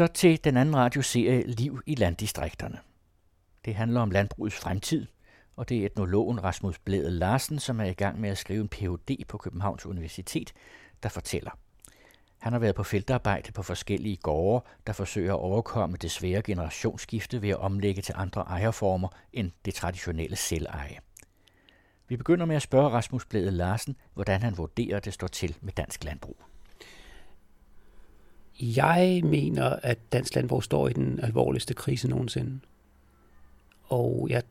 Så til den anden radioserie Liv i landdistrikterne. Det handler om landbrugets fremtid, og det er etnologen Rasmus Blæde Larsen, som er i gang med at skrive en Ph.D. på Københavns Universitet, der fortæller. Han har været på feltarbejde på forskellige gårde, der forsøger at overkomme det svære generationsskifte ved at omlægge til andre ejerformer end det traditionelle selveje. Vi begynder med at spørge Rasmus Blæde Larsen, hvordan han vurderer, det står til med dansk landbrug. Jeg mener, at dansk landbrug står i den alvorligste krise nogensinde. Og jeg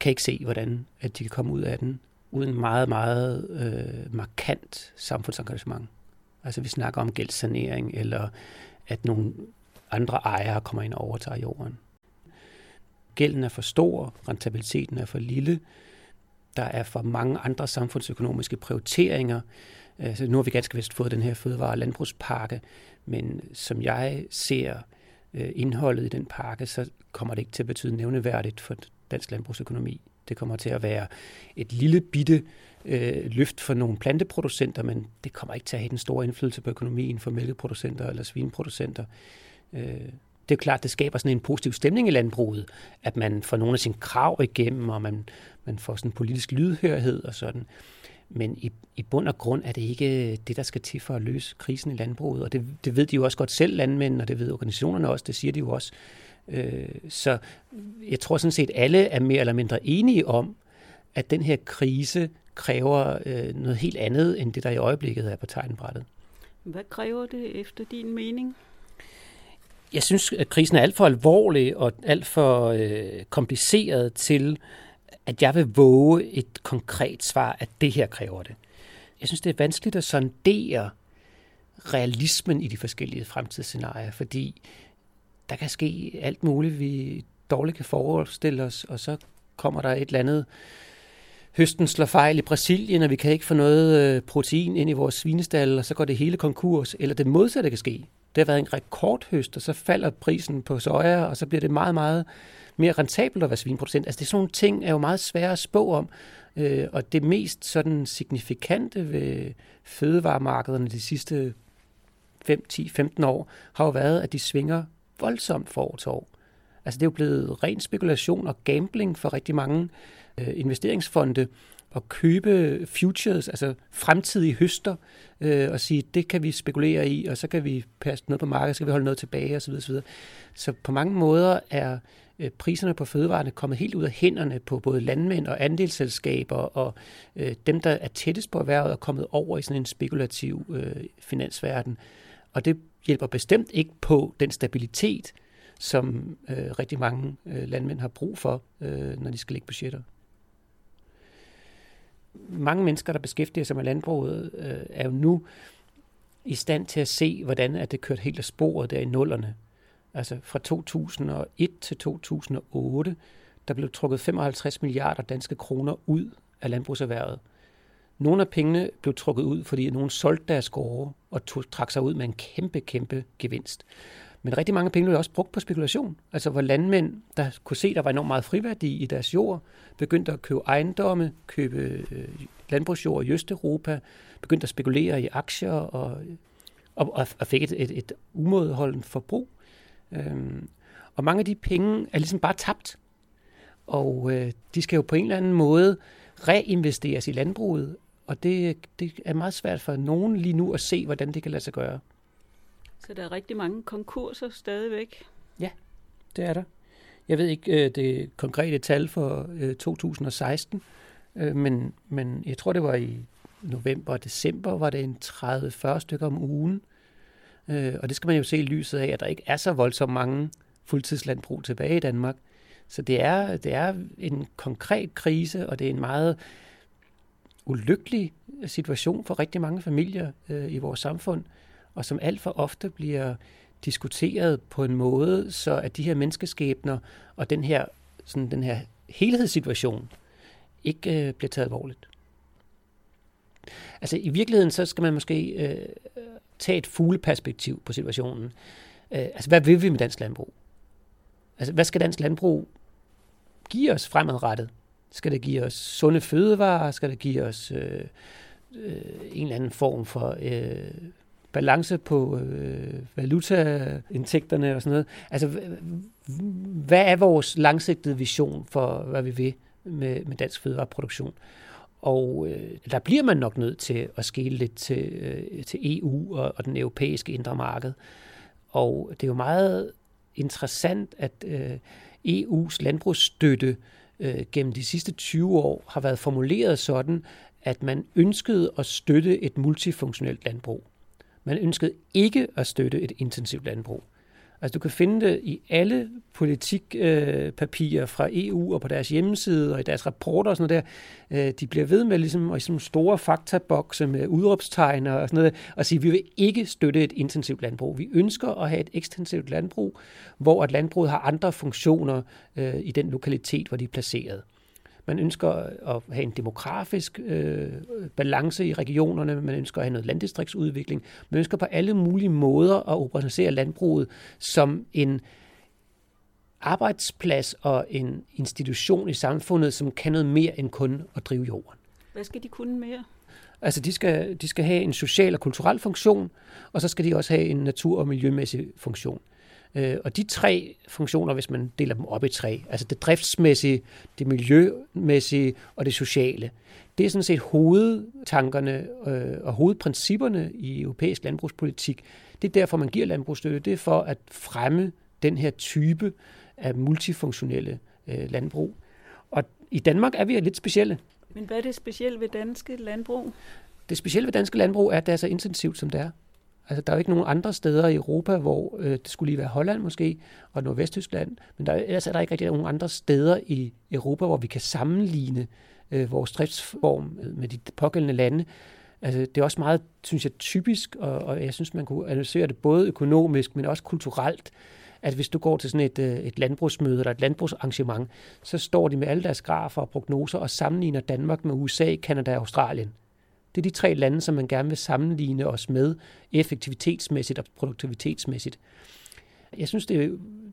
kan ikke se, hvordan at de kan komme ud af den uden meget, meget øh, markant samfundsengagement. Altså vi snakker om gældssanering, eller at nogle andre ejere kommer ind og overtager jorden. Gælden er for stor, rentabiliteten er for lille, der er for mange andre samfundsøkonomiske prioriteringer. Altså, nu har vi ganske vist fået den her fødevare- og landbrugspakke, men som jeg ser øh, indholdet i den pakke, så kommer det ikke til at betyde nævneværdigt for dansk landbrugsøkonomi. Det kommer til at være et lille bitte øh, løft for nogle planteproducenter, men det kommer ikke til at have den store indflydelse på økonomien for mælkeproducenter eller svineproducenter. Øh, det er klart, det skaber sådan en positiv stemning i landbruget, at man får nogle af sine krav igennem, og man, man får sådan en politisk lydhørhed og sådan. Men i, i bund og grund er det ikke det, der skal til for at løse krisen i landbruget. Og det, det ved de jo også godt selv, landmænd, og det ved organisationerne også, det siger de jo også. Øh, så jeg tror sådan set, alle er mere eller mindre enige om, at den her krise kræver øh, noget helt andet, end det, der i øjeblikket er på tegnbrættet. Hvad kræver det efter din mening? Jeg synes, at krisen er alt for alvorlig og alt for øh, kompliceret til, at jeg vil våge et konkret svar, at det her kræver det. Jeg synes, det er vanskeligt at sondere realismen i de forskellige fremtidsscenarier, fordi der kan ske alt muligt, vi dårligt kan forestille os, og så kommer der et eller andet høsten slår fejl i Brasilien, og vi kan ikke få noget øh, protein ind i vores svinestal, og så går det hele konkurs, eller det modsatte kan ske. Det har været en rekordhøst, og så falder prisen på soja, og så bliver det meget, meget mere rentabelt at være svineproducent. Altså det er sådan nogle ting, er jo meget svære at spå om, øh, og det mest sådan signifikante ved fødevaremarkederne de sidste 5, 10, 15 år, har jo været, at de svinger voldsomt for år til år. Altså det er jo blevet ren spekulation og gambling for rigtig mange øh, investeringsfonde at købe futures, altså fremtidige høster, øh, og sige, det kan vi spekulere i, og så kan vi passe noget på markedet, så kan vi holde noget tilbage osv. osv. Så på mange måder er øh, priserne på fødevarene kommet helt ud af hænderne på både landmænd og andelsselskaber, og øh, dem, der er tættest på erhvervet, er kommet over i sådan en spekulativ øh, finansverden. Og det hjælper bestemt ikke på den stabilitet, som øh, rigtig mange øh, landmænd har brug for, øh, når de skal lægge budgetter. Mange mennesker, der beskæftiger sig med landbruget, øh, er jo nu i stand til at se, hvordan at det kørt helt af sporet der i nullerne. Altså fra 2001 til 2008, der blev trukket 55 milliarder danske kroner ud af landbrugserhvervet. Nogle af pengene blev trukket ud, fordi nogen solgte deres gårde og tog, trak sig ud med en kæmpe, kæmpe gevinst. Men rigtig mange penge blev også brugt på spekulation. Altså hvor landmænd, der kunne se, der var enormt meget friværdi i deres jord, begyndte at købe ejendomme, købe øh, landbrugsjord i Østeuropa, begyndte at spekulere i aktier og, og, og fik et, et, et umådeholdent forbrug. Øhm, og mange af de penge er ligesom bare tabt. Og øh, de skal jo på en eller anden måde reinvesteres i landbruget, og det, det er meget svært for nogen lige nu at se, hvordan det kan lade sig gøre. Så der er rigtig mange konkurser stadigvæk? Ja, det er der. Jeg ved ikke øh, det konkrete tal for 2016, øh, men, men jeg tror, det var i november og december, var det en 30-40 stykker om ugen. Øh, og det skal man jo se i lyset af, at der ikke er så voldsomt mange fuldtidslandbrug tilbage i Danmark. Så det er, det er en konkret krise, og det er en meget ulykkelig situation for rigtig mange familier øh, i vores samfund, og som alt for ofte bliver diskuteret på en måde, så at de her menneskeskæbner og den her, sådan den her helhedssituation ikke øh, bliver taget alvorligt. Altså i virkeligheden, så skal man måske øh, tage et fugleperspektiv på situationen. Øh, altså hvad vil vi med dansk landbrug? Altså hvad skal dansk landbrug give os fremadrettet? Skal det give os sunde fødevarer? Skal det give os øh, øh, en eller anden form for øh, balance på øh, valutaindtægterne og sådan noget. Altså, hvad er vores langsigtede vision for, hvad vi vil med, med dansk fødevareproduktion? Og øh, der bliver man nok nødt til at skille lidt til, øh, til EU og, og den europæiske indre marked. Og det er jo meget interessant, at øh, EU's landbrugsstøtte øh, gennem de sidste 20 år har været formuleret sådan, at man ønskede at støtte et multifunktionelt landbrug. Man ønskede ikke at støtte et intensivt landbrug. Altså du kan finde det i alle politikpapirer øh, fra EU og på deres hjemmeside og i deres rapporter og sådan noget der. Øh, de bliver ved med ligesom, og sådan store faktabokse med udråbstegn og sådan noget, og sige, at vi vil ikke støtte et intensivt landbrug. Vi ønsker at have et ekstensivt landbrug, hvor at landbruget har andre funktioner øh, i den lokalitet, hvor de er placeret. Man ønsker at have en demografisk øh, balance i regionerne, man ønsker at have noget landdistriktsudvikling, man ønsker på alle mulige måder at organisere landbruget som en arbejdsplads og en institution i samfundet, som kan noget mere end kun at drive jorden. Hvad skal de kunne mere? Altså, de skal, de skal have en social og kulturel funktion, og så skal de også have en natur- og miljømæssig funktion. Øh, og de tre funktioner, hvis man deler dem op i tre, altså det driftsmæssige, det miljømæssige og det sociale, det er sådan set hovedtankerne øh, og hovedprincipperne i europæisk landbrugspolitik. Det er derfor, man giver landbrugsstøtte. Det er for at fremme den her type af multifunktionelle øh, landbrug. Og i Danmark er vi lidt specielle. Men hvad er det specielle ved danske landbrug? Det specielle ved danske landbrug er, at det er så intensivt, som det er. Altså, der er jo ikke nogen andre steder i Europa, hvor øh, det skulle lige være Holland måske, og Nordvesttyskland, men der, ellers er der ikke rigtig nogen andre steder i Europa, hvor vi kan sammenligne øh, vores driftsform øh, med de pågældende lande. Altså, det er også meget, synes jeg, typisk, og, og jeg synes, man kunne analysere det både økonomisk, men også kulturelt, at hvis du går til sådan et, øh, et landbrugsmøde eller et landbrugsarrangement, så står de med alle deres grafer og prognoser og sammenligner Danmark med USA, Kanada og Australien. Det er de tre lande, som man gerne vil sammenligne os med effektivitetsmæssigt og produktivitetsmæssigt. Jeg synes, det er,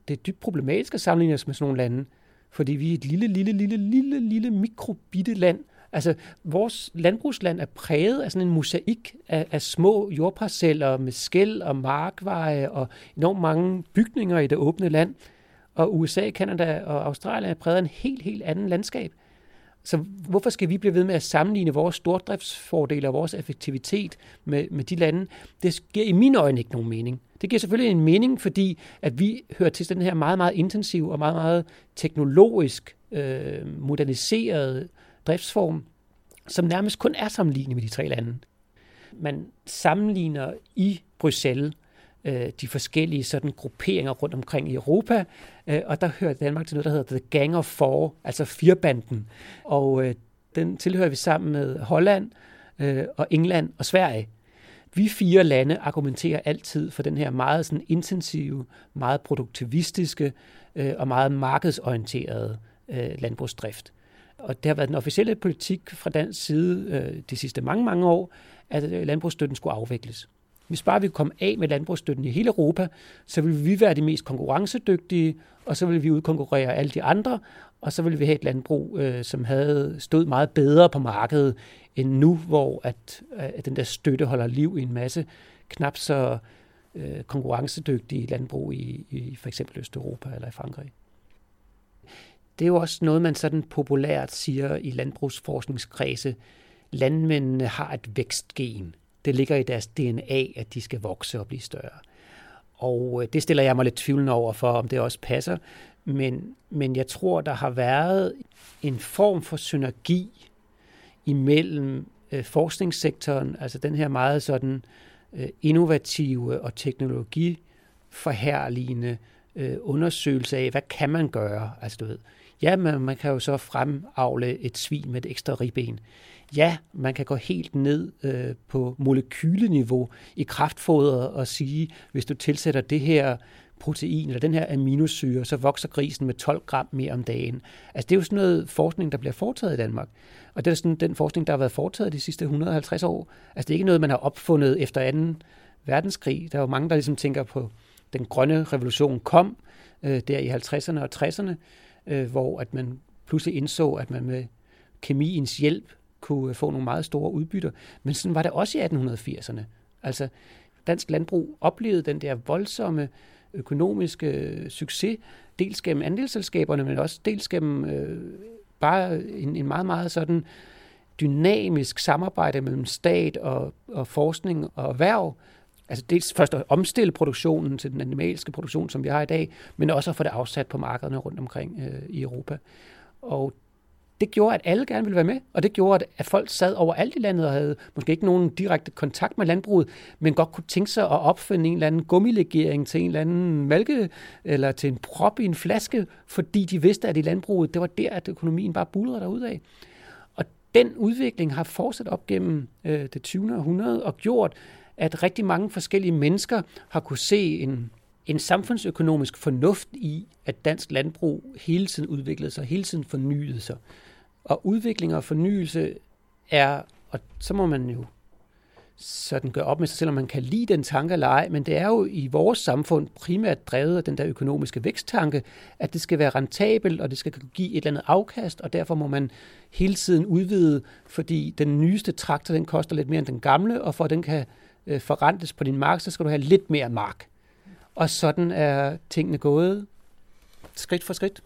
det er dybt problematisk at sammenligne os med sådan nogle lande, fordi vi er et lille, lille, lille, lille, lille mikrobitte land. Altså, vores landbrugsland er præget af sådan en mosaik af, af små jordparceller med skæld og markveje og enormt mange bygninger i det åbne land. Og USA, Kanada og Australien er præget af en helt, helt anden landskab. Så hvorfor skal vi blive ved med at sammenligne vores stordriftsfordele og vores effektivitet med, med de lande? Det giver i mine øjne ikke nogen mening. Det giver selvfølgelig en mening, fordi at vi hører til den her meget, meget intensiv og meget, meget teknologisk øh, moderniserede driftsform, som nærmest kun er sammenlignet med de tre lande. Man sammenligner i Bruxelles øh, de forskellige sådan grupperinger rundt omkring i Europa, øh, og der hører Danmark til noget, der hedder The Gang of Four, altså firebanden, og øh, den tilhører vi sammen med Holland øh, og England og Sverige. Vi fire lande argumenterer altid for den her meget sådan intensive, meget produktivistiske øh, og meget markedsorienterede øh, landbrugsdrift. Og det har været den officielle politik fra dansk side øh, de sidste mange, mange år, at øh, landbrugsstøtten skulle afvikles. Hvis bare vi kom af med landbrugsstøtten i hele Europa, så ville vi være de mest konkurrencedygtige, og så ville vi udkonkurrere alle de andre, og så ville vi have et landbrug, øh, som havde stået meget bedre på markedet end nu, hvor at, at den der støtte holder liv i en masse knap så øh, konkurrencedygtige landbrug i, i for eksempel Østeuropa eller i Frankrig. Det er jo også noget, man sådan populært siger i landbrugsforskningskredse. Landmændene har et vækstgen. Det ligger i deres DNA, at de skal vokse og blive større. Og øh, det stiller jeg mig lidt tvivlende over for, om det også passer. Men, men jeg tror, der har været en form for synergi imellem øh, forskningssektoren, altså den her meget sådan øh, innovative og teknologiforherligende øh, undersøgelse af, hvad kan man gøre? Altså du ved, ja, man, man kan jo så fremavle et svin med et ekstra ribben ja, man kan gå helt ned øh, på molekyleniveau i kraftfodret og sige, hvis du tilsætter det her protein eller den her aminosyre, så vokser grisen med 12 gram mere om dagen. Altså det er jo sådan noget forskning, der bliver foretaget i Danmark. Og det er sådan den forskning, der har været foretaget de sidste 150 år. Altså det er ikke noget, man har opfundet efter 2. verdenskrig. Der er jo mange, der ligesom tænker på, den grønne revolution kom øh, der i 50'erne og 60'erne, øh, hvor at man pludselig indså, at man med kemiens hjælp kunne øh, få nogle meget store udbytter. Men sådan var det også i 1880'erne. Altså, dansk landbrug oplevede den der voldsomme økonomiske øh, succes, dels gennem andelsselskaberne, men også dels gennem øh, bare en, en meget, meget sådan dynamisk samarbejde mellem stat og, og forskning og erhverv. Altså dels først at omstille produktionen til den animalske produktion, som vi har i dag, men også at få det afsat på markederne rundt omkring øh, i Europa. Og det gjorde, at alle gerne ville være med, og det gjorde, at folk sad overalt i landet og havde måske ikke nogen direkte kontakt med landbruget, men godt kunne tænke sig at opfinde en eller anden gummilegering til en eller anden malke eller til en prop i en flaske, fordi de vidste, at i landbruget, det var der, at økonomien bare bulrede derudad. Og den udvikling har fortsat op gennem øh, det 20. århundrede og gjort, at rigtig mange forskellige mennesker har kunne se en, en samfundsøkonomisk fornuft i, at dansk landbrug hele tiden udviklede sig, hele tiden fornyede sig. Og udvikling og fornyelse er, og så må man jo sådan gøre op med sig selv, om man kan lide den tanke eller ej, men det er jo i vores samfund primært drevet af den der økonomiske væksttanke, at det skal være rentabelt, og det skal give et eller andet afkast, og derfor må man hele tiden udvide, fordi den nyeste traktor, den koster lidt mere end den gamle, og for at den kan øh, forrentes på din mark, så skal du have lidt mere mark. Og sådan er tingene gået skridt for skridt.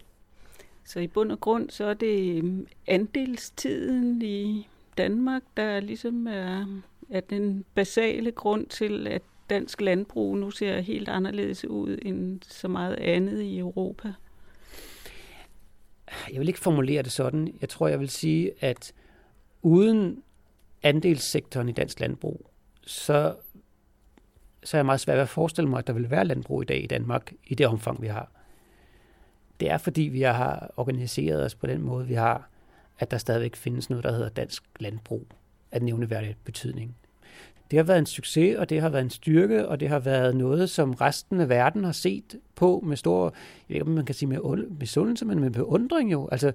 Så i bund og grund, så er det øhm, andelstiden i Danmark, der ligesom er, er den basale grund til, at dansk landbrug nu ser helt anderledes ud end så meget andet i Europa? Jeg vil ikke formulere det sådan. Jeg tror, jeg vil sige, at uden andelssektoren i dansk landbrug, så, så er jeg meget svært ved at forestille mig, at der vil være landbrug i dag i Danmark i det omfang, vi har det er fordi, vi har organiseret os på den måde, vi har, at der stadigvæk findes noget, der hedder dansk landbrug af nævneværdig betydning. Det har været en succes, og det har været en styrke, og det har været noget, som resten af verden har set på med stor, jeg ved ikke, om man kan sige med misundelse, men med beundring jo. Altså,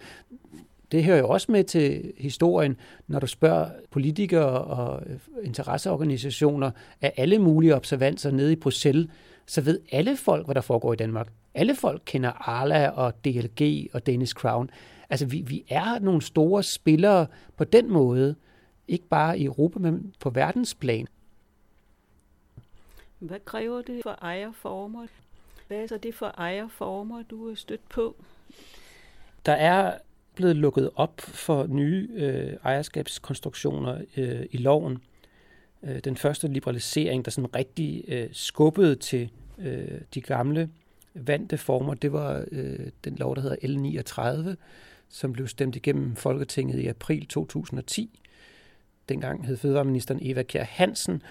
det hører jo også med til historien, når du spørger politikere og interesseorganisationer af alle mulige observanser nede i Bruxelles, så ved alle folk, hvad der foregår i Danmark. Alle folk kender Arla og DLG og Danish Crown. Altså, vi, vi er nogle store spillere på den måde, ikke bare i Europa, men på verdensplan. Hvad kræver det for ejerformer? Hvad er så det for ejerformer, du er stødt på? Der er blevet lukket op for nye øh, ejerskabskonstruktioner øh, i loven. Øh, den første liberalisering, der sådan rigtig øh, skubbede til øh, de gamle vante former, det var øh, den lov, der hedder L39, som blev stemt igennem Folketinget i april 2010. Dengang hed fødevareministeren Eva Kjær Hansen,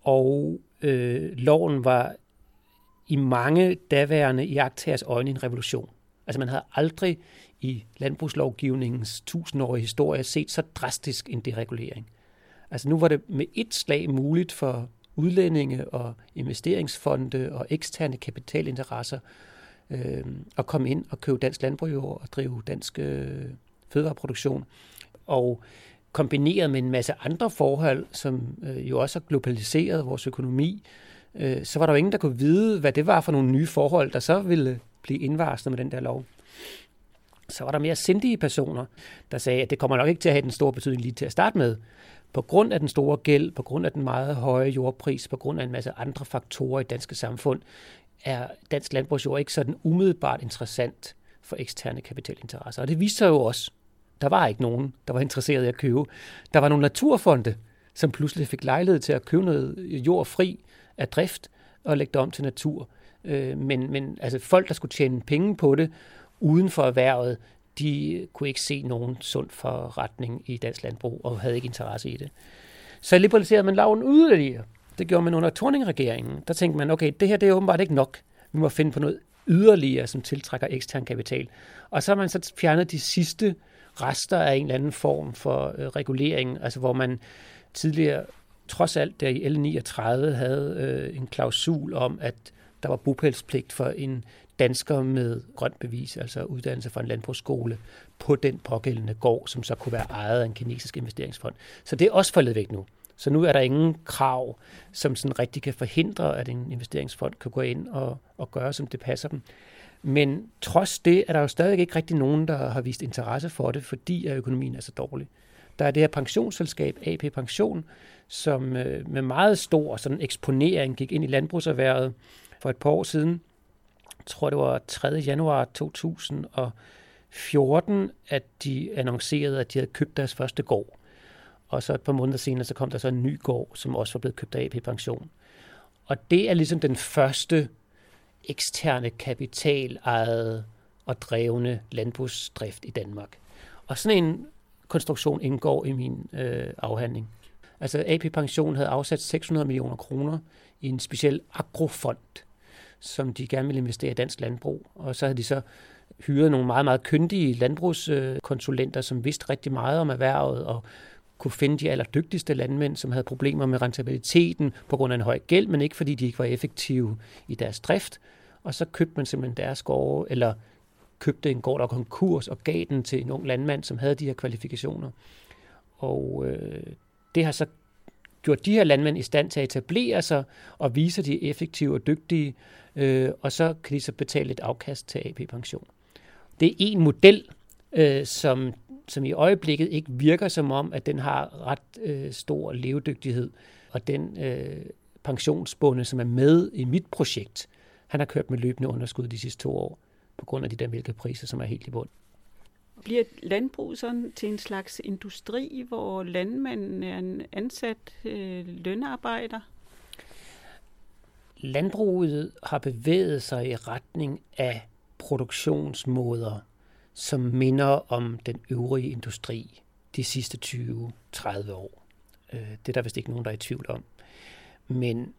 og øh, loven var i mange daværende iagtagers øjne en revolution. Altså man havde aldrig i landbrugslovgivningens tusindårige historie set så drastisk en deregulering. Altså nu var det med et slag muligt for udlændinge og investeringsfonde og eksterne kapitalinteresser øh, at komme ind og købe dansk landbrug og drive dansk øh, fødevareproduktion. Og kombineret med en masse andre forhold, som øh, jo også har globaliseret vores økonomi, øh, så var der jo ingen, der kunne vide, hvad det var for nogle nye forhold, der så ville blive indvarslet med den der lov. Så var der mere sindige personer, der sagde, at det kommer nok ikke til at have den store betydning lige til at starte med, på grund af den store gæld, på grund af den meget høje jordpris, på grund af en masse andre faktorer i danske samfund, er dansk landbrugsjord ikke sådan umiddelbart interessant for eksterne kapitalinteresser. Og det viste sig jo også. Der var ikke nogen, der var interesseret i at købe. Der var nogle naturfonde, som pludselig fik lejlighed til at købe noget jord fri af drift og lægge det om til natur. Øh, men, men altså folk, der skulle tjene penge på det uden for erhvervet, de kunne ikke se nogen sund forretning i dansk landbrug og havde ikke interesse i det. Så liberaliserede man loven yderligere. Det gjorde man under Torning-regeringen. Der tænkte man, okay, det her det er åbenbart ikke nok. Vi må finde på noget yderligere, som tiltrækker ekstern kapital. Og så har man så fjernet de sidste rester af en eller anden form for øh, regulering, altså hvor man tidligere, trods alt der i L39, havde øh, en klausul om, at der var bopælspligt for en danskere med grønt bevis, altså uddannelse fra en landbrugsskole, på den pågældende gård, som så kunne være ejet af en kinesisk investeringsfond. Så det er også faldet væk nu. Så nu er der ingen krav, som sådan rigtig kan forhindre, at en investeringsfond kan gå ind og, og gøre, som det passer dem. Men trods det er der jo stadig ikke rigtig nogen, der har vist interesse for det, fordi at økonomien er så dårlig. Der er det her pensionsselskab, AP Pension, som øh, med meget stor sådan eksponering gik ind i landbrugserhvervet for et par år siden. Jeg tror, det var 3. januar 2014, at de annoncerede, at de havde købt deres første gård. Og så et par måneder senere, så kom der så en ny gård, som også var blevet købt af AP Pension. Og det er ligesom den første eksterne kapital ejede og drevne landbrugsdrift i Danmark. Og sådan en konstruktion indgår i min øh, afhandling. Altså AP Pension havde afsat 600 millioner kroner i en speciel agrofond, som de gerne ville investere i dansk landbrug. Og så havde de så hyret nogle meget, meget kyndige landbrugskonsulenter, som vidste rigtig meget om erhvervet og kunne finde de allerdygtigste landmænd, som havde problemer med rentabiliteten på grund af en høj gæld, men ikke fordi de ikke var effektive i deres drift. Og så købte man simpelthen deres gårde, eller købte en gård, og konkurs, og gav den til en ung landmand, som havde de her kvalifikationer. Og øh, det har så gjort de her landmænd i stand til at etablere sig og vise, at de er effektive og dygtige, øh, og så kan de så betale et afkast til AP-pension. Det er en model, øh, som, som i øjeblikket ikke virker som om, at den har ret øh, stor levedygtighed, og den øh, pensionsbonde, som er med i mit projekt, han har kørt med løbende underskud de sidste to år på grund af de der mælkepriser, som er helt i bund. Bliver landbrug sådan til en slags industri, hvor landmanden er en ansat øh, lønarbejder? Landbruget har bevæget sig i retning af produktionsmåder, som minder om den øvrige industri de sidste 20-30 år. Øh, det er der vist ikke nogen, der er i tvivl om. Men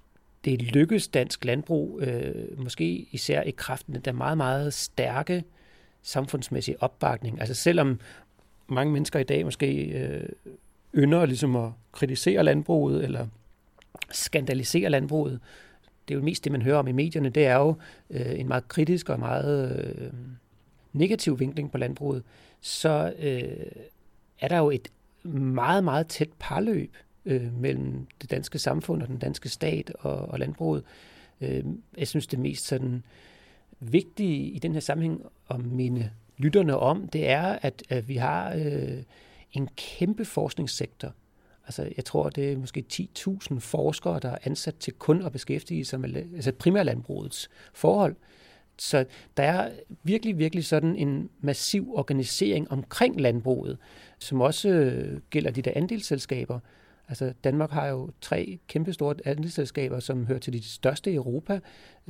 det lykkes dansk landbrug, øh, måske især i kraften af der meget, meget stærke samfundsmæssige opbakning. Altså selvom mange mennesker i dag måske øh, ynder ligesom at kritisere landbruget eller skandalisere landbruget, det er jo mest det, man hører om i medierne, det er jo øh, en meget kritisk og meget øh, negativ vinkling på landbruget, så øh, er der jo et meget, meget tæt parløb øh, mellem det danske samfund og den danske stat og, og landbruget. Øh, jeg synes, det mest sådan vigtige i den her sammenhæng at minde lytterne om, det er, at, at vi har øh, en kæmpe forskningssektor. Altså, jeg tror, det er måske 10.000 forskere, der er ansat til kun at beskæftige sig med altså primærlandbrugets forhold. Så der er virkelig, virkelig sådan en massiv organisering omkring landbruget, som også øh, gælder de der andelsselskaber, Altså Danmark har jo tre kæmpestore andelsselskaber, som hører til de største i Europa,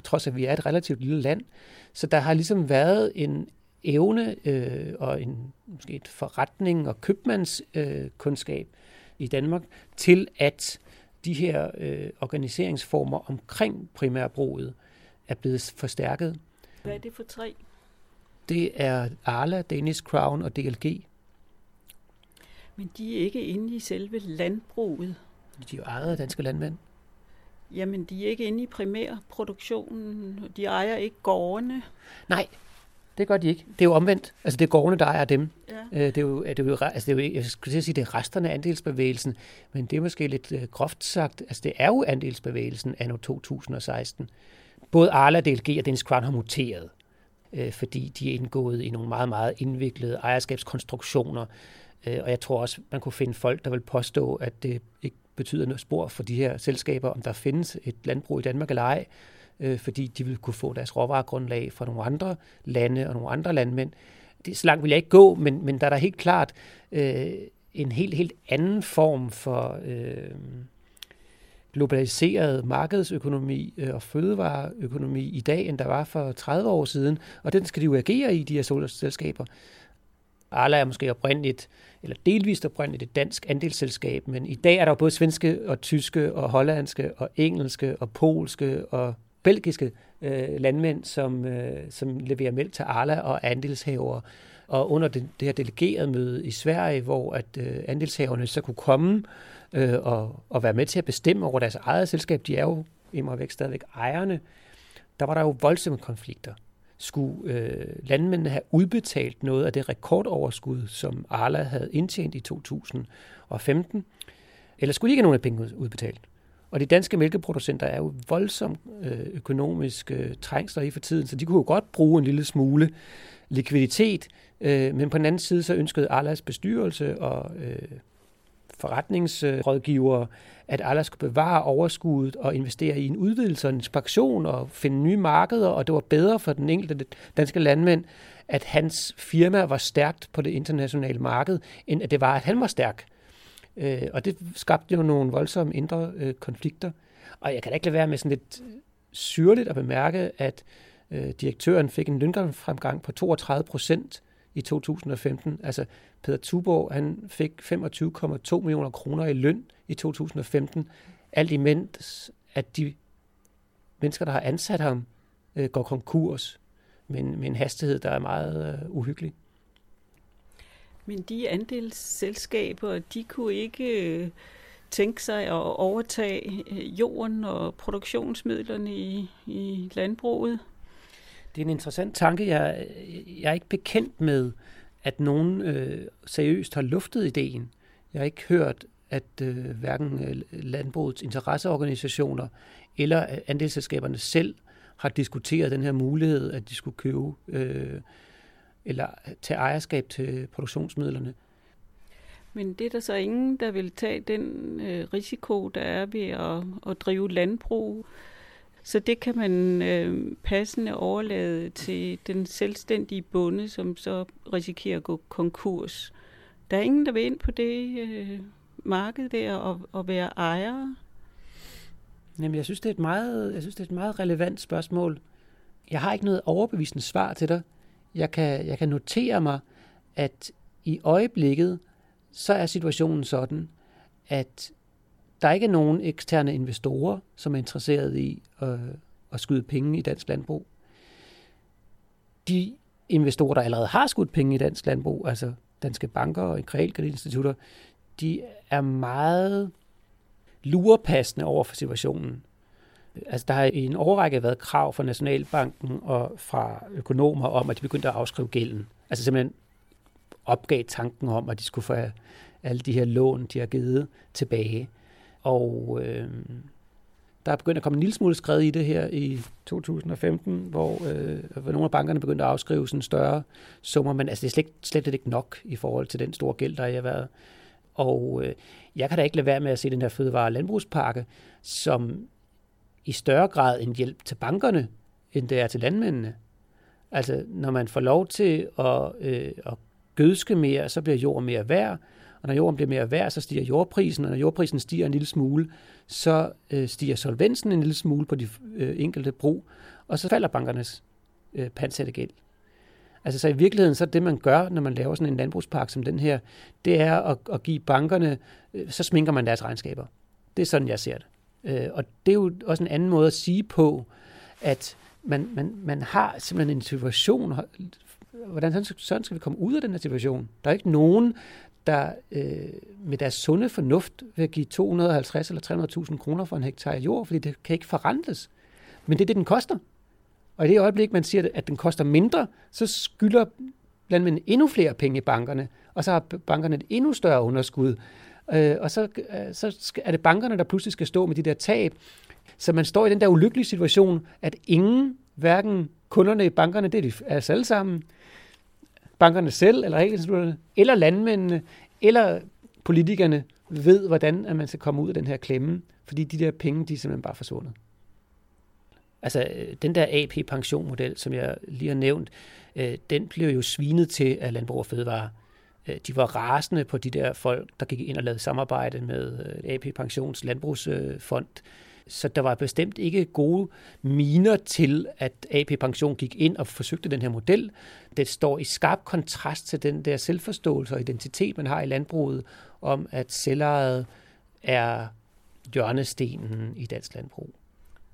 trods at vi er et relativt lille land. Så der har ligesom været en evne øh, og en måske et forretning og købmandskundskab øh, i Danmark til at de her øh, organiseringsformer omkring primærbruget er blevet forstærket. Hvad er det for tre? Det er Arla, Danish Crown og DLG. Men de er ikke inde i selve landbruget. De er jo ejet af danske landmænd. Jamen, de er ikke inde i primærproduktionen. De ejer ikke gårdene. Nej, det gør de ikke. Det er jo omvendt. Altså, det er gårdene, der ejer dem. Ja. Øh, det er jo, det er jo, altså, det er jo, jeg skulle sige, det er resterne af andelsbevægelsen, men det er måske lidt øh, groft sagt. Altså, det er jo andelsbevægelsen anno 2016. Både Arla, DLG og Dennis Crown har muteret, øh, fordi de er indgået i nogle meget, meget indviklede ejerskabskonstruktioner, og jeg tror også, man kunne finde folk, der vil påstå, at det ikke betyder noget spor for de her selskaber, om der findes et landbrug i Danmark eller ej, øh, fordi de vil kunne få deres råvaregrundlag fra nogle andre lande og nogle andre landmænd. Det, så langt vil jeg ikke gå, men, men der er der helt klart øh, en helt, helt anden form for øh, globaliseret markedsøkonomi øh, og fødevareøkonomi i dag, end der var for 30 år siden, og den skal de jo agere i, de her selskaber. Arla er måske oprindeligt, eller delvist oprindeligt et dansk andelsselskab, men i dag er der både svenske og tyske og hollandske og engelske og polske og belgiske øh, landmænd, som, øh, som leverer mælk til Arla og andelshavere. Og under det, det her delegerede møde i Sverige, hvor at øh, andelshaverne så kunne komme øh, og, og være med til at bestemme over deres eget selskab, de er jo immer væk stadigvæk ejerne, der var der jo voldsomme konflikter skulle øh, landmændene have udbetalt noget af det rekordoverskud, som Arla havde indtjent i 2015, eller skulle de ikke have nogen af penge udbetalt? Og de danske mælkeproducenter er jo voldsomt øh, økonomisk øh, trængsler i for tiden, så de kunne jo godt bruge en lille smule likviditet, øh, men på den anden side så ønskede Arlas bestyrelse og øh, forretningsrådgivere, at Arla skulle bevare overskuddet og investere i en udvidelse og en ekspansion og finde nye markeder, og det var bedre for den enkelte danske landmand, at hans firma var stærkt på det internationale marked, end at det var, at han var stærk. Øh, og det skabte jo nogle voldsomme indre øh, konflikter. Og jeg kan da ikke lade være med sådan lidt øh, syrligt at bemærke, at øh, direktøren fik en lønfremgang på 32 procent i 2015. Altså Peter Tuborg, han fik 25,2 millioner kroner i løn i 2015, alt imens at de mennesker, der har ansat ham, øh, går konkurs med en, med en hastighed, der er meget øh, uhyggelig. Men de andelsselskaber, de kunne ikke øh, tænke sig at overtage øh, jorden og produktionsmidlerne i, i landbruget? Det er en interessant tanke. Jeg, jeg er ikke bekendt med, at nogen øh, seriøst har luftet ideen. Jeg har ikke hørt, at øh, hverken øh, landbrugets interesseorganisationer eller andelsselskaberne selv har diskuteret den her mulighed, at de skulle købe øh, eller tage ejerskab til produktionsmidlerne. Men det er der så ingen, der vil tage den øh, risiko, der er ved at, at drive landbrug. Så det kan man øh, passende overlade til den selvstændige bonde, som så risikerer at gå konkurs. Der er ingen, der vil ind på det øh, marked der og, og være ejer. Jamen, jeg synes, det er et meget, jeg synes, det er et meget relevant spørgsmål. Jeg har ikke noget overbevisende svar til dig. Jeg kan, jeg kan notere mig, at i øjeblikket, så er situationen sådan, at der ikke er nogen eksterne investorer, som er interesseret i at, at skyde penge i dansk landbrug. De investorer, der allerede har skudt penge i dansk landbrug, altså danske banker og kreditinstitutter, de er meget lurepassende over for situationen. Altså, der har i en årrække været krav fra Nationalbanken og fra økonomer om, at de begyndte at afskrive gælden. Altså simpelthen opgav tanken om, at de skulle få alle de her lån, de har givet tilbage. Og øh, der er begyndt at komme en lille smule skred i det her i 2015, hvor, øh, hvor nogle af bankerne begyndte at afskrive sådan større summer, men altså, det er slet, slet ikke nok i forhold til den store gæld, der har været. Og øh, jeg kan da ikke lade være med at se den her fødevare- og landbrugspakke som i større grad en hjælp til bankerne, end det er til landmændene. Altså, når man får lov til at, øh, at gødske mere, så bliver jorden mere værd, og når jorden bliver mere værd, så stiger jordprisen, og når jordprisen stiger en lille smule, så øh, stiger solvensen en lille smule på de øh, enkelte brug, og så falder bankernes øh, pansatte gæld. Altså så i virkeligheden, så det man gør, når man laver sådan en landbrugspark som den her, det er at, at give bankerne, øh, så sminker man deres regnskaber. Det er sådan, jeg ser det. Øh, og det er jo også en anden måde at sige på, at man, man, man har simpelthen en situation, hvordan sådan skal vi komme ud af den her situation? Der er ikke nogen, der øh, med deres sunde fornuft vil give 250 eller 300.000 kroner for en hektar jord, fordi det kan ikke forrentes. Men det er det, den koster. Og i det øjeblik, man siger, at den koster mindre, så skylder landmændene endnu flere penge i bankerne, og så har bankerne et endnu større underskud. Øh, og så, øh, så er det bankerne, der pludselig skal stå med de der tab. Så man står i den der ulykkelige situation, at ingen, hverken kunderne i bankerne, det er de altså alle sammen, bankerne selv, eller realinstitutterne, eller landmændene, eller politikerne ved, hvordan at man skal komme ud af den her klemme, fordi de der penge, de er simpelthen bare forsvundet. Altså, øh, den der AP-pensionmodel, som jeg lige har nævnt, øh, den blev jo svinet til af Landbrug og Fødevare. Øh, de var rasende på de der folk, der gik ind og lavede samarbejde med øh, AP Pensions Landbrugsfond. Så der var bestemt ikke gode miner til, at AP Pension gik ind og forsøgte den her model. Det står i skarp kontrast til den der selvforståelse og identitet, man har i landbruget, om at selvejet er hjørnestenen i dansk landbrug.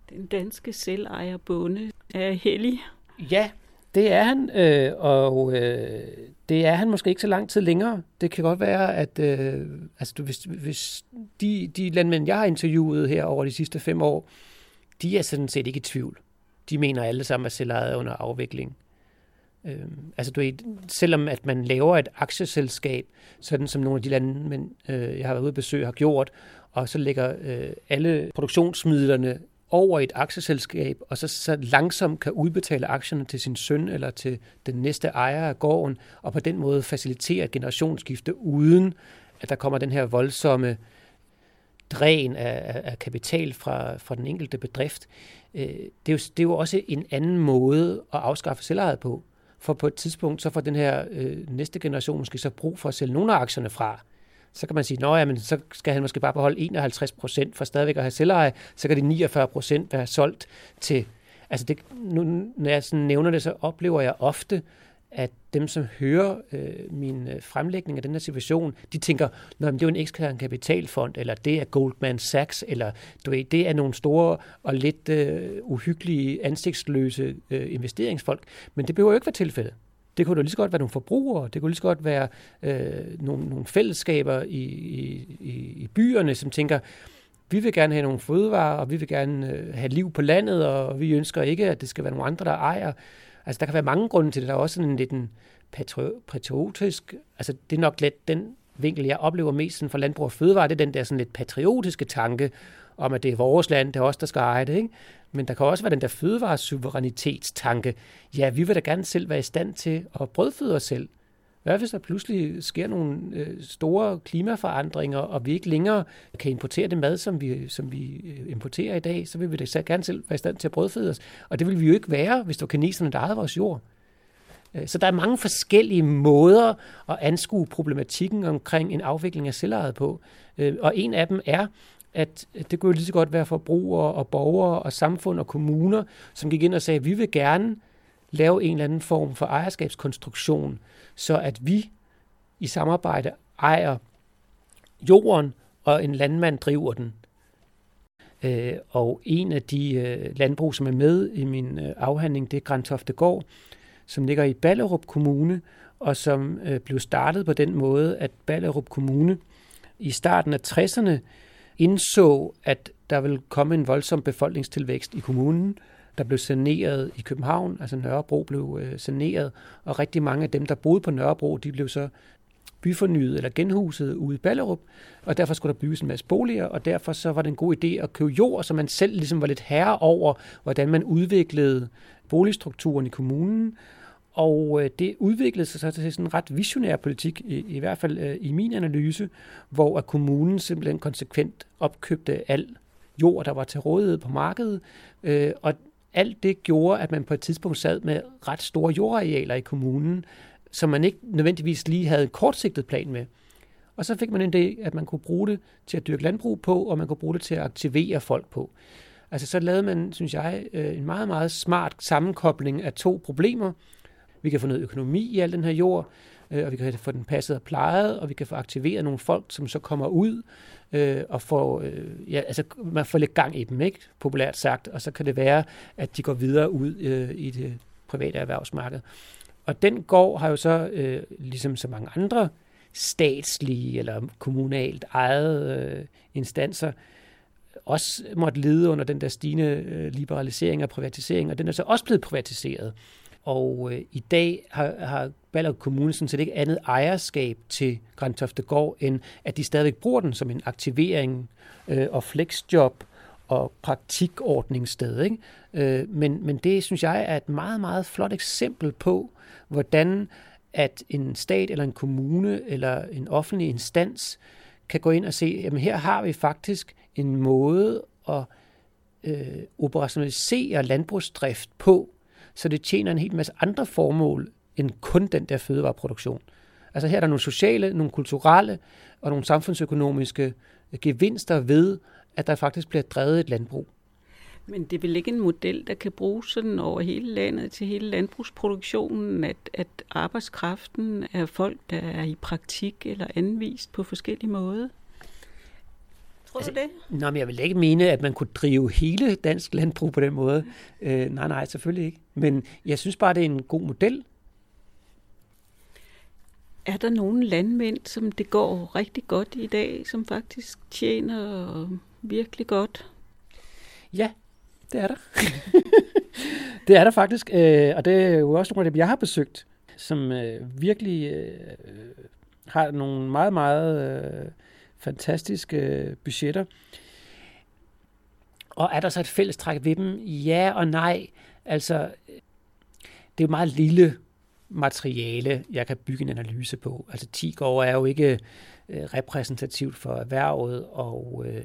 Den danske selvejerbonde er hellig. Ja, det er han, øh, og øh, det er han måske ikke så lang tid længere. Det kan godt være, at øh, altså, du, hvis, hvis de, de landmænd, jeg har interviewet her over de sidste fem år, de er sådan set ikke i tvivl. De mener alle sammen, at selvejet er under afvikling. Øh, altså du ved, selvom at man laver et aktieselskab, sådan som nogle af de landmænd, øh, jeg har været ude at besøge, har gjort, og så lægger øh, alle produktionsmidlerne over et aktieselskab, og så, så langsomt kan udbetale aktierne til sin søn eller til den næste ejer af gården, og på den måde facilitere et generationsskifte, uden at der kommer den her voldsomme dræn af, af kapital fra, fra den enkelte bedrift, øh, det, er jo, det er jo også en anden måde at afskaffe selvejet på. For på et tidspunkt, så får den her øh, næste generation måske så brug for at sælge nogle af aktierne fra. Så kan man sige, at ja, så skal han måske bare beholde 51 procent for stadigvæk at have selveje, så kan de 49 procent være solgt til Altså det, nu, når jeg sådan nævner det, så oplever jeg ofte, at dem, som hører øh, min øh, fremlægning af den her situation, de tænker, at det er en ekstern kapitalfond, eller det er Goldman Sachs, eller du ved, det er nogle store og lidt øh, uhyggelige, ansigtsløse øh, investeringsfolk. Men det behøver jo ikke være tilfældet. Det kunne jo lige så godt være nogle forbrugere, det kunne lige så godt være øh, nogle, nogle fællesskaber i, i, i byerne, som tænker, vi vil gerne have nogle fødevarer, og vi vil gerne øh, have liv på landet, og vi ønsker ikke, at det skal være nogle andre, der ejer. Altså, der kan være mange grunde til det. Der er også sådan en lidt en patriotisk, altså det er nok lidt den vinkel, jeg oplever mest for landbrug og fødevare, det er den der sådan lidt patriotiske tanke om, at det er vores land, det er os, der skal eje det. Ikke? Men der kan også være den der fødevaresuverænitetstanke. Ja, vi vil da gerne selv være i stand til at brødføde os selv. Hvad hvis der pludselig sker nogle øh, store klimaforandringer, og vi ikke længere kan importere det mad, som vi, som vi øh, importerer i dag, så vil vi da gerne selv være i stand til at brødføde os. Og det vil vi jo ikke være, hvis det var kineserne, der ejede vores jord. Øh, så der er mange forskellige måder at anskue problematikken omkring en afvikling af selvejet på. Øh, og en af dem er, at det kunne jo lige så godt være forbrugere og borgere og samfund og kommuner, som gik ind og sagde, at vi vil gerne lave en eller anden form for ejerskabskonstruktion, så at vi i samarbejde ejer jorden, og en landmand driver den. Øh, og en af de øh, landbrug, som er med i min øh, afhandling, det er Grantofte Gård, som ligger i Ballerup Kommune, og som øh, blev startet på den måde, at Ballerup Kommune i starten af 60'erne indså, at der ville komme en voldsom befolkningstilvækst i kommunen, der blev saneret i København, altså Nørrebro blev øh, saneret, og rigtig mange af dem, der boede på Nørrebro, de blev så byfornyet eller genhuset ude i Ballerup, og derfor skulle der bygges en masse boliger, og derfor så var det en god idé at købe jord, så man selv ligesom var lidt herre over, hvordan man udviklede boligstrukturen i kommunen, og øh, det udviklede sig så til sådan en ret visionær politik, i, i hvert fald øh, i min analyse, hvor at kommunen simpelthen konsekvent opkøbte al jord, der var til rådighed på markedet, øh, og alt det gjorde, at man på et tidspunkt sad med ret store jordarealer i kommunen, som man ikke nødvendigvis lige havde en kortsigtet plan med. Og så fik man en idé, at man kunne bruge det til at dyrke landbrug på, og man kunne bruge det til at aktivere folk på. Altså så lavede man, synes jeg, øh, en meget, meget smart sammenkobling af to problemer. Vi kan få noget økonomi i al den her jord, øh, og vi kan få den passet og plejet, og vi kan få aktiveret nogle folk, som så kommer ud øh, og får, øh, ja, altså, man får lidt gang i dem, ikke? populært sagt, og så kan det være, at de går videre ud øh, i det private erhvervsmarked. Og den gård har jo så, øh, ligesom så mange andre statslige eller kommunalt ejede øh, instanser, også måtte lide under den der stigende øh, liberalisering og privatisering, og den er så også blevet privatiseret. Og øh, i dag har, har Ballerup Kommune sådan set ikke andet ejerskab til Grantofte Gård, end at de stadigvæk bruger den som en aktivering øh, og flexjob og praktikordningssted. Ikke? Øh, men, men det synes jeg er et meget, meget flot eksempel på, hvordan at en stat eller en kommune eller en offentlig instans kan gå ind og se, jamen her har vi faktisk en måde at øh, operationalisere landbrugsdrift på, så det tjener en hel masse andre formål end kun den der fødevareproduktion. Altså her er der nogle sociale, nogle kulturelle og nogle samfundsøkonomiske gevinster ved, at der faktisk bliver drevet et landbrug. Men det er vel ikke en model, der kan bruges sådan over hele landet til hele landbrugsproduktionen, at, at arbejdskraften er folk, der er i praktik eller anvist på forskellige måder? Tror altså, du det? Nå, men jeg vil ikke mene, at man kunne drive hele dansk landbrug på den måde. Øh, nej, nej, selvfølgelig ikke. Men jeg synes bare, det er en god model. Er der nogle landmænd, som det går rigtig godt i dag, som faktisk tjener virkelig godt? Ja, det er der. det er der faktisk, øh, og det er jo også nogle af dem, jeg har besøgt, som øh, virkelig øh, har nogle meget, meget øh, fantastiske budgetter. Og er der så et fællestræk ved dem? Ja og nej. Altså, det er jo meget lille materiale, jeg kan bygge en analyse på. Altså 10 år er jo ikke øh, repræsentativt for erhvervet, og øh,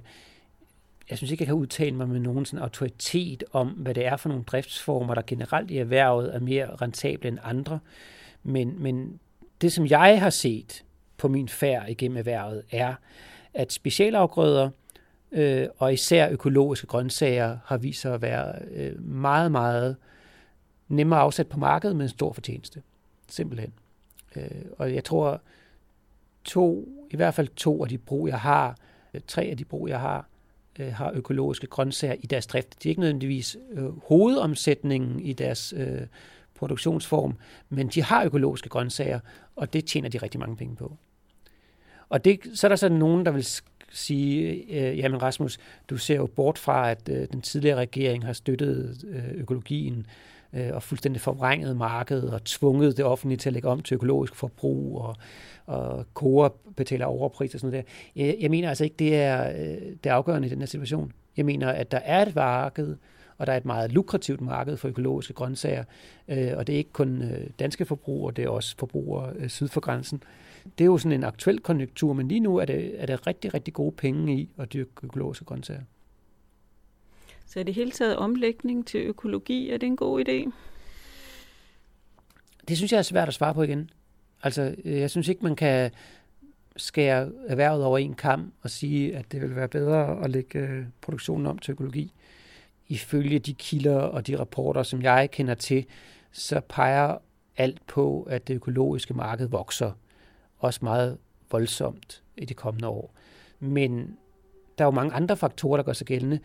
jeg synes ikke, jeg kan udtale mig med nogen sådan autoritet om, hvad det er for nogle driftsformer, der generelt i erhvervet er mere rentable end andre. Men, men det, som jeg har set på min færd igennem erhvervet, er, at specialafgrøder øh, og især økologiske grøntsager har vist sig at være øh, meget, meget nemmere afsat på markedet med en stor fortjeneste. Simpelthen. Øh, og jeg tror, to, i hvert fald to af de brug, jeg har, øh, tre af de brug, jeg har, øh, har økologiske grøntsager i deres drift. De er ikke nødvendigvis øh, hovedomsætningen i deres øh, produktionsform, men de har økologiske grøntsager, og det tjener de rigtig mange penge på. Og det, så er der sådan nogen, der vil sige, øh, jamen Rasmus, du ser jo bort fra, at øh, den tidligere regering har støttet øh, økologien øh, og fuldstændig forvrænget markedet og tvunget det offentlige til at lægge om til økologisk forbrug og, og Coop betaler overpris og sådan noget der. Jeg, jeg mener altså ikke, det er øh, det er afgørende i den her situation. Jeg mener, at der er et marked, og der er et meget lukrativt marked for økologiske grøntsager, øh, og det er ikke kun øh, danske forbrugere, det er også forbrugere øh, syd for grænsen. Det er jo sådan en aktuel konjunktur, men lige nu er det, er det rigtig, rigtig gode penge i at dyrke økologiske grøntsager. Så er det hele taget omlægning til økologi, er det en god idé? Det synes jeg er svært at svare på igen. Altså, jeg synes ikke, man kan skære erhvervet over en kamp og sige, at det vil være bedre at lægge produktionen om til økologi ifølge de kilder og de rapporter, som jeg kender til, så peger alt på, at det økologiske marked vokser også meget voldsomt i de kommende år. Men der er jo mange andre faktorer, der gør sig gældende.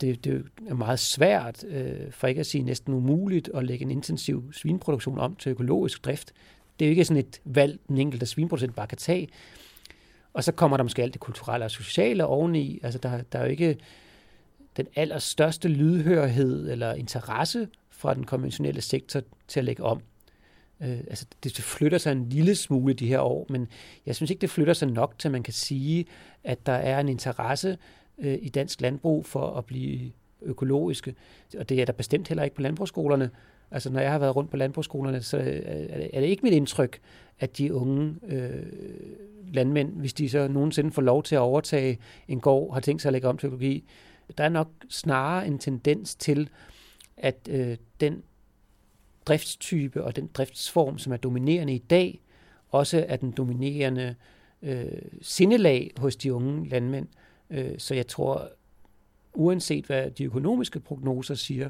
Det, det er meget svært, øh, for ikke at sige næsten umuligt, at lægge en intensiv svinproduktion om til økologisk drift. Det er jo ikke sådan et valg, den enkelte svinproducent bare kan tage. Og så kommer der måske alt det kulturelle og sociale oveni. Altså der, der er jo ikke den allerstørste lydhørhed eller interesse fra den konventionelle sektor til at lægge om. Øh, altså, det flytter sig en lille smule de her år, men jeg synes ikke, det flytter sig nok til, at man kan sige, at der er en interesse øh, i dansk landbrug for at blive økologiske. Og det er der bestemt heller ikke på landbrugsskolerne. Altså, når jeg har været rundt på landbrugsskolerne, så øh, er det ikke mit indtryk, at de unge øh, landmænd, hvis de så nogensinde får lov til at overtage en gård, har tænkt sig at lægge om til økologi, der er nok snarere en tendens til, at øh, den driftstype og den driftsform, som er dominerende i dag, også er den dominerende øh, sindelag hos de unge landmænd. Øh, så jeg tror, uanset hvad de økonomiske prognoser siger,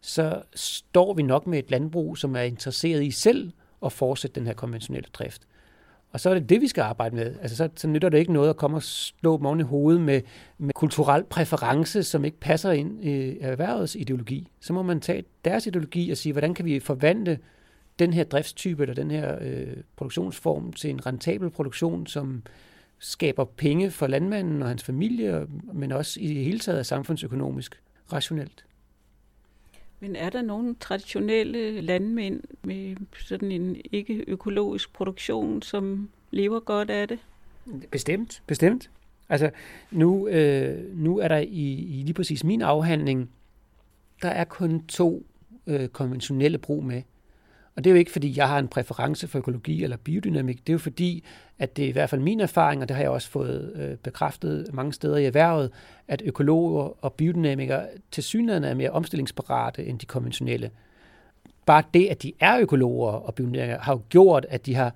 så står vi nok med et landbrug, som er interesseret i selv at fortsætte den her konventionelle drift. Og så er det det, vi skal arbejde med. Altså, så, så nytter det ikke noget at komme og slå dem oven i hovedet med, med kulturel præference, som ikke passer ind i erhvervets ideologi. Så må man tage deres ideologi og sige, hvordan kan vi forvandle den her driftstype eller den her øh, produktionsform til en rentabel produktion, som skaber penge for landmanden og hans familie, men også i det hele taget er samfundsøkonomisk rationelt. Men er der nogle traditionelle landmænd med sådan en ikke-økologisk produktion, som lever godt af det? Bestemt, bestemt. Altså, nu, øh, nu er der i, i lige præcis min afhandling, der er kun to øh, konventionelle brug med. Og det er jo ikke, fordi jeg har en præference for økologi eller biodynamik. Det er jo fordi, at det er i hvert fald min erfaring, og det har jeg også fået øh, bekræftet mange steder i erhvervet, at økologer og biodynamikere til synligheden er mere omstillingsparate end de konventionelle. Bare det, at de er økologer og biodynamikere, har jo gjort, at de har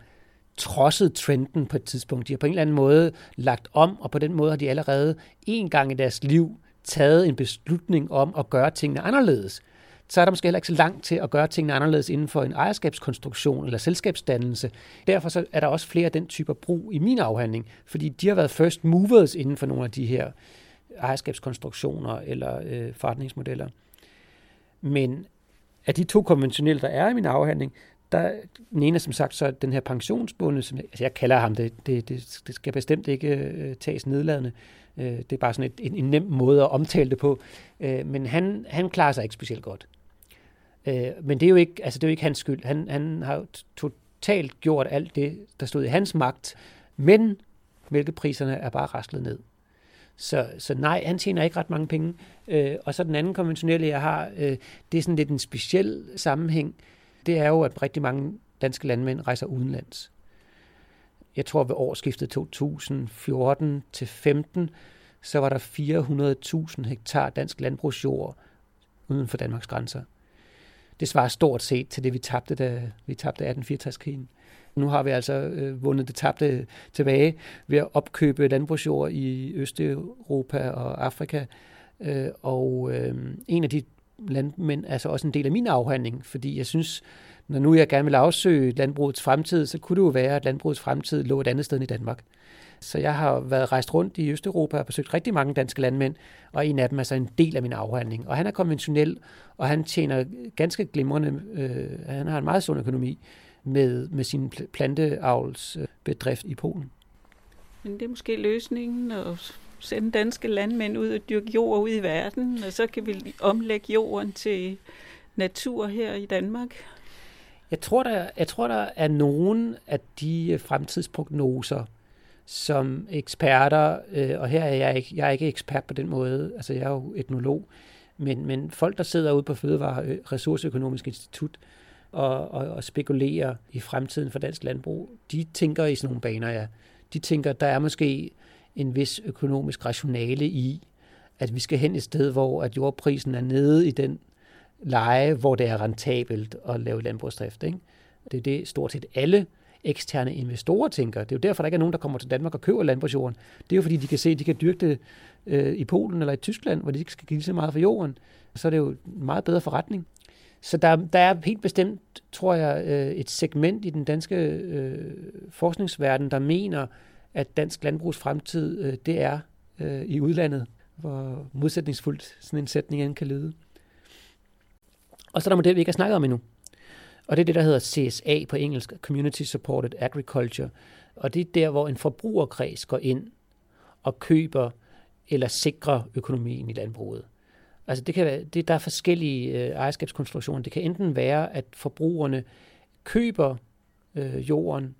trodset trenden på et tidspunkt. De har på en eller anden måde lagt om, og på den måde har de allerede en gang i deres liv taget en beslutning om at gøre tingene anderledes så er der måske heller ikke så langt til at gøre tingene anderledes inden for en ejerskabskonstruktion eller selskabsdannelse. Derfor så er der også flere af den type brug i min afhandling, fordi de har været first movers inden for nogle af de her ejerskabskonstruktioner eller øh, forretningsmodeller. Men af de to konventionelle, der er i min afhandling, der, den ene er som sagt så den her pensionsbunde, som jeg, altså jeg kalder ham det, det, det, det skal bestemt ikke øh, tages nedladende. Øh, det er bare sådan et, en, en nem måde at omtale det på. Øh, men han, han klarer sig ikke specielt godt. Øh, men det er jo ikke, altså det er jo ikke hans skyld. Han, han har totalt gjort alt det, der stod i hans magt, men mælkepriserne er bare raslet ned. Så, så nej, han tjener ikke ret mange penge. Øh, og så den anden konventionelle, jeg har, øh, det er sådan lidt en speciel sammenhæng. Det er jo, at rigtig mange danske landmænd rejser udenlands. Jeg tror ved årsskiftet 2014 til 15, så var der 400.000 hektar dansk landbrugsjord uden for Danmarks grænser. Det svarer stort set til det, vi tabte, da vi tabte 1864-krigen. Nu har vi altså øh, vundet det tabte tilbage ved at opkøbe landbrugsjord i Østeuropa og Afrika. Øh, og øh, en af de landmænd er så også en del af min afhandling, fordi jeg synes, når nu jeg gerne vil afsøge landbrugets fremtid, så kunne det jo være, at landbrugets fremtid lå et andet sted end i Danmark. Så jeg har været rejst rundt i Østeuropa og besøgt rigtig mange danske landmænd, og en af dem er så en del af min afhandling. Og han er konventionel, og han tjener ganske glimrende, øh, han har en meget sund økonomi med, med sin planteavlsbedrift i Polen. Men det er måske løsningen at sende danske landmænd ud og dyrke jord ud i verden, og så kan vi omlægge jorden til natur her i Danmark. Jeg tror, der, jeg tror, der er nogen af de fremtidsprognoser, som eksperter, øh, og her er jeg ikke, jeg er ikke ekspert på den måde, altså jeg er jo etnolog, men, men folk, der sidder ude på Fødevare Ressourceøkonomisk Institut og, og, og spekulerer i fremtiden for dansk landbrug, de tænker i sådan nogle baner, ja. De tænker, der er måske en vis økonomisk rationale i, at vi skal hen et sted, hvor at jordprisen er nede i den leje, hvor det er rentabelt at lave landbrugsdrift. Ikke? Det er det stort set alle eksterne investorer tænker. Det er jo derfor, der ikke er nogen, der kommer til Danmark og køber landbrugsjorden. Det er jo fordi, de kan se, at de kan dyrke det øh, i Polen eller i Tyskland, hvor de ikke skal give så meget for jorden. Så er det jo en meget bedre forretning. Så der, der er helt bestemt, tror jeg, øh, et segment i den danske øh, forskningsverden, der mener, at dansk landbrugs fremtid, øh, det er øh, i udlandet, hvor modsætningsfuldt sådan en sætning end kan lyde. Og så er der model, vi ikke har snakket om endnu. Og det er det, der hedder CSA på engelsk, Community Supported Agriculture. Og det er der, hvor en forbrugerkreds går ind og køber eller sikrer økonomien i landbruget. Altså det kan være, det, der er forskellige øh, ejerskabskonstruktioner. Det kan enten være, at forbrugerne køber øh, jorden,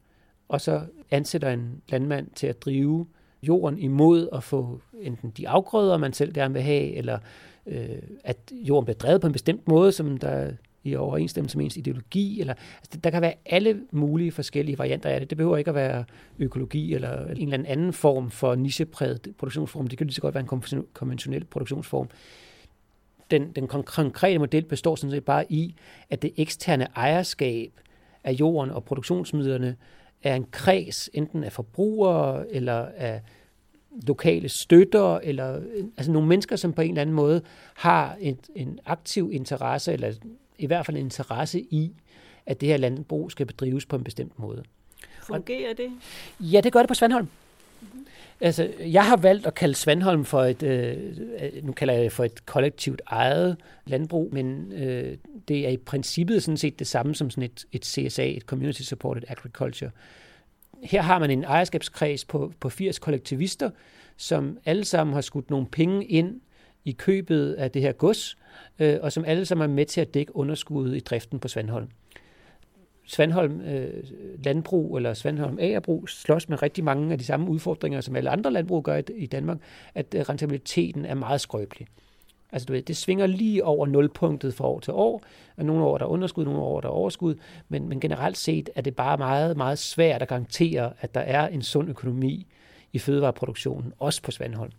og så ansætter en landmand til at drive jorden imod at få enten de afgrøder, man selv gerne vil have, eller øh, at jorden bliver drevet på en bestemt måde, som der i overensstemmelse med ens ideologi. Eller, altså, der kan være alle mulige forskellige varianter af det. Det behøver ikke at være økologi eller en eller anden form for nichepræget produktionsform. Det kan lige så godt være en konventionel produktionsform. Den, den konkrete model består sådan set bare i, at det eksterne ejerskab af jorden og produktionsmidlerne er en kreds, enten af forbrugere eller af lokale støtter, eller altså nogle mennesker, som på en eller anden måde har en, en aktiv interesse, eller i hvert fald en interesse i, at det her landbrug skal bedrives på en bestemt måde. Fungerer det? Ja, det gør det på Svandholm. Mm-hmm. Altså, jeg har valgt at kalde Svandholm for et, øh, nu kalder jeg det for et kollektivt ejet landbrug, men øh, det er i princippet sådan set det samme som sådan et, et CSA, et Community Supported Agriculture. Her har man en ejerskabskreds på, på 80 kollektivister, som alle sammen har skudt nogle penge ind i købet af det her gods, øh, og som alle sammen er med til at dække underskuddet i driften på Svandholm. Svandholm øh, Landbrug eller Svandholm Agerbrug slås med rigtig mange af de samme udfordringer, som alle andre landbrug gør i Danmark, at øh, rentabiliteten er meget skrøbelig. Altså du ved, det svinger lige over nulpunktet fra år til år, og nogle år der er underskud, nogle år der er overskud, men, men generelt set er det bare meget, meget svært at garantere, at der er en sund økonomi i fødevareproduktionen, også på Svandholm.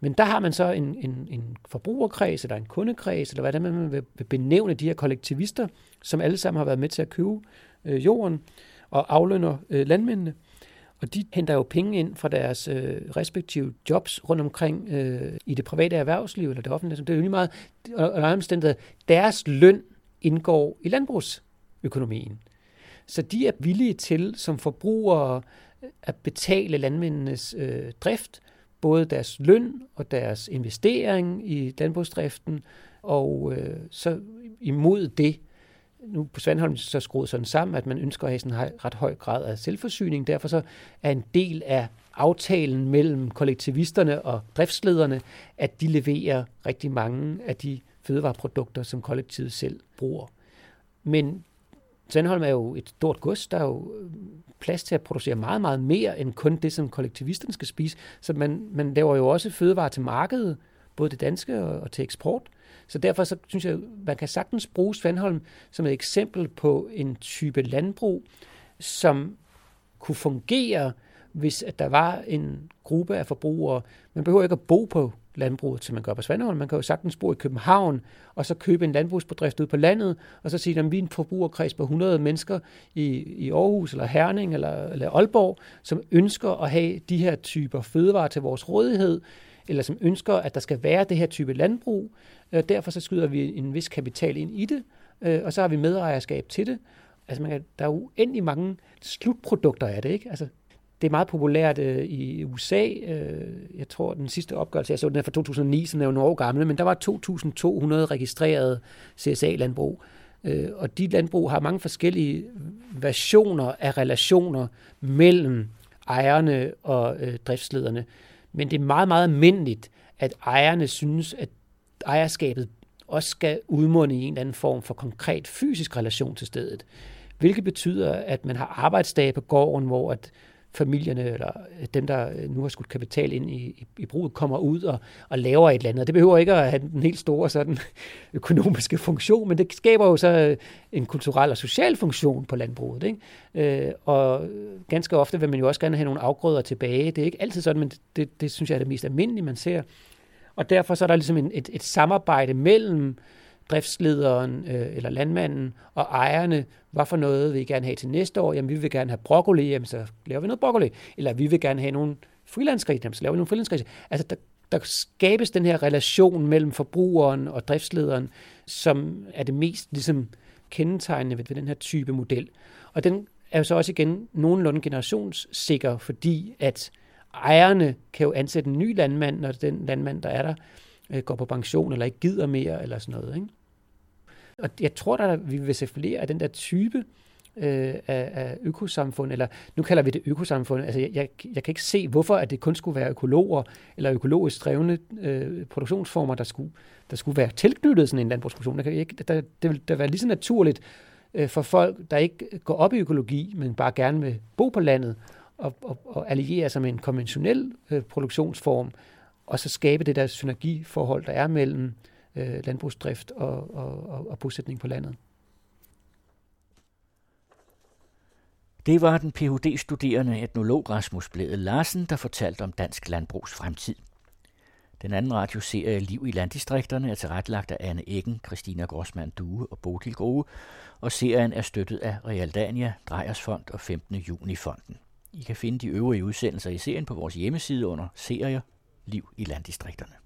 Men der har man så en, en, en forbrugerkreds, eller en kundekreds, eller hvordan man vil benævne de her kollektivister, som alle sammen har været med til at købe øh, jorden og aflønner øh, landmændene. Og de henter jo penge ind fra deres øh, respektive jobs rundt omkring øh, i det private erhvervsliv eller det offentlige. Det er jo lige meget, og, og deres løn indgår i landbrugsøkonomien. Så de er villige til som forbrugere at betale landmændenes øh, drift, både deres løn og deres investering i landbrugsdriften, og øh, så imod det, nu på Svandholm så skruet sådan sammen, at man ønsker at have sådan en ret høj grad af selvforsyning. Derfor så er en del af aftalen mellem kollektivisterne og driftslederne, at de leverer rigtig mange af de fødevareprodukter, som kollektivet selv bruger. Men Sandholm er jo et stort gods, der er jo øh, plads til at producere meget, meget mere end kun det, som kollektivisterne skal spise. Så man, man laver jo også fødevarer til markedet, både det danske og, og til eksport. Så derfor så synes jeg, man kan sagtens bruge Svandholm som et eksempel på en type landbrug, som kunne fungere, hvis at der var en gruppe af forbrugere. Man behøver ikke at bo på landbruget, som man gør på Svandholm. Man kan jo sagtens bo i København, og så købe en landbrugsbedrift ud på landet, og så sige, at vi er en forbrugerkreds på 100 mennesker i, i Aarhus, eller Herning, eller, eller Aalborg, som ønsker at have de her typer fødevarer til vores rådighed, eller som ønsker, at der skal være det her type landbrug. Øh, derfor så skyder vi en vis kapital ind i det, øh, og så har vi medejerskab til det. Altså man kan, der er uendelig mange slutprodukter af det, ikke? Altså det er meget populært øh, i USA. Øh, jeg tror, den sidste opgørelse, jeg så den er fra 2009, så den er jo nogle år gammel, men der var 2.200 registrerede CSA-landbrug. Øh, og de landbrug har mange forskellige versioner af relationer mellem ejerne og øh, driftslederne. Men det er meget, meget almindeligt, at ejerne synes, at ejerskabet også skal udmunde i en eller anden form for konkret fysisk relation til stedet. Hvilket betyder, at man har arbejdsdage på gården, hvor at familierne, eller øh, dem, der øh, nu har skudt kapital ind i, i, i bruget, kommer ud og, og laver et eller andet. Det behøver ikke at have den helt store sådan, økonomiske funktion, men det skaber jo så øh, en kulturel og social funktion på landbruget. Ikke? Øh, og ganske ofte vil man jo også gerne have nogle afgrøder tilbage. Det er ikke altid sådan, men det, det synes jeg er det mest almindelige, man ser. Og derfor så er der ligesom en, et, et samarbejde mellem driftslederen øh, eller landmanden og ejerne, hvad for noget vil I gerne have til næste år? Jamen, vi vil gerne have broccoli, jamen, så laver vi noget broccoli. Eller vi vil gerne have nogle freelance jamen, så laver vi nogle freelance Altså, der, der skabes den her relation mellem forbrugeren og driftslederen, som er det mest ligesom, kendetegnende ved, ved den her type model. Og den er jo så også igen nogenlunde generationssikker, fordi at ejerne kan jo ansætte en ny landmand, når den landmand, der er der, øh, går på pension eller ikke gider mere eller sådan noget. Ikke? Og jeg tror, at vi vil se flere af den der type øh, af, af økosamfund, eller nu kalder vi det økosamfund. Altså, jeg, jeg, jeg kan ikke se, hvorfor at det kun skulle være økologer eller økologisk drevne øh, produktionsformer, der skulle, der skulle være tilknyttet sådan en landbrugsproduktion. Der kan ikke, der, det vil da være lige så naturligt øh, for folk, der ikke går op i økologi, men bare gerne vil bo på landet og, og, og alliere sig med en konventionel øh, produktionsform, og så skabe det der synergiforhold, der er mellem øh, landbrugsdrift og, og, og, og bosætning på landet. Det var den Ph.D.-studerende etnolog Rasmus Blæde Larsen, der fortalte om dansk landbrugs fremtid. Den anden radioserie Liv i landdistrikterne er tilrettelagt af Anne Eggen, Christina Grossmann Due og Bodil Grove, og serien er støttet af Realdania, Drejersfond og 15. juni fonden. I kan finde de øvrige udsendelser i serien på vores hjemmeside under serier Liv i landdistrikterne.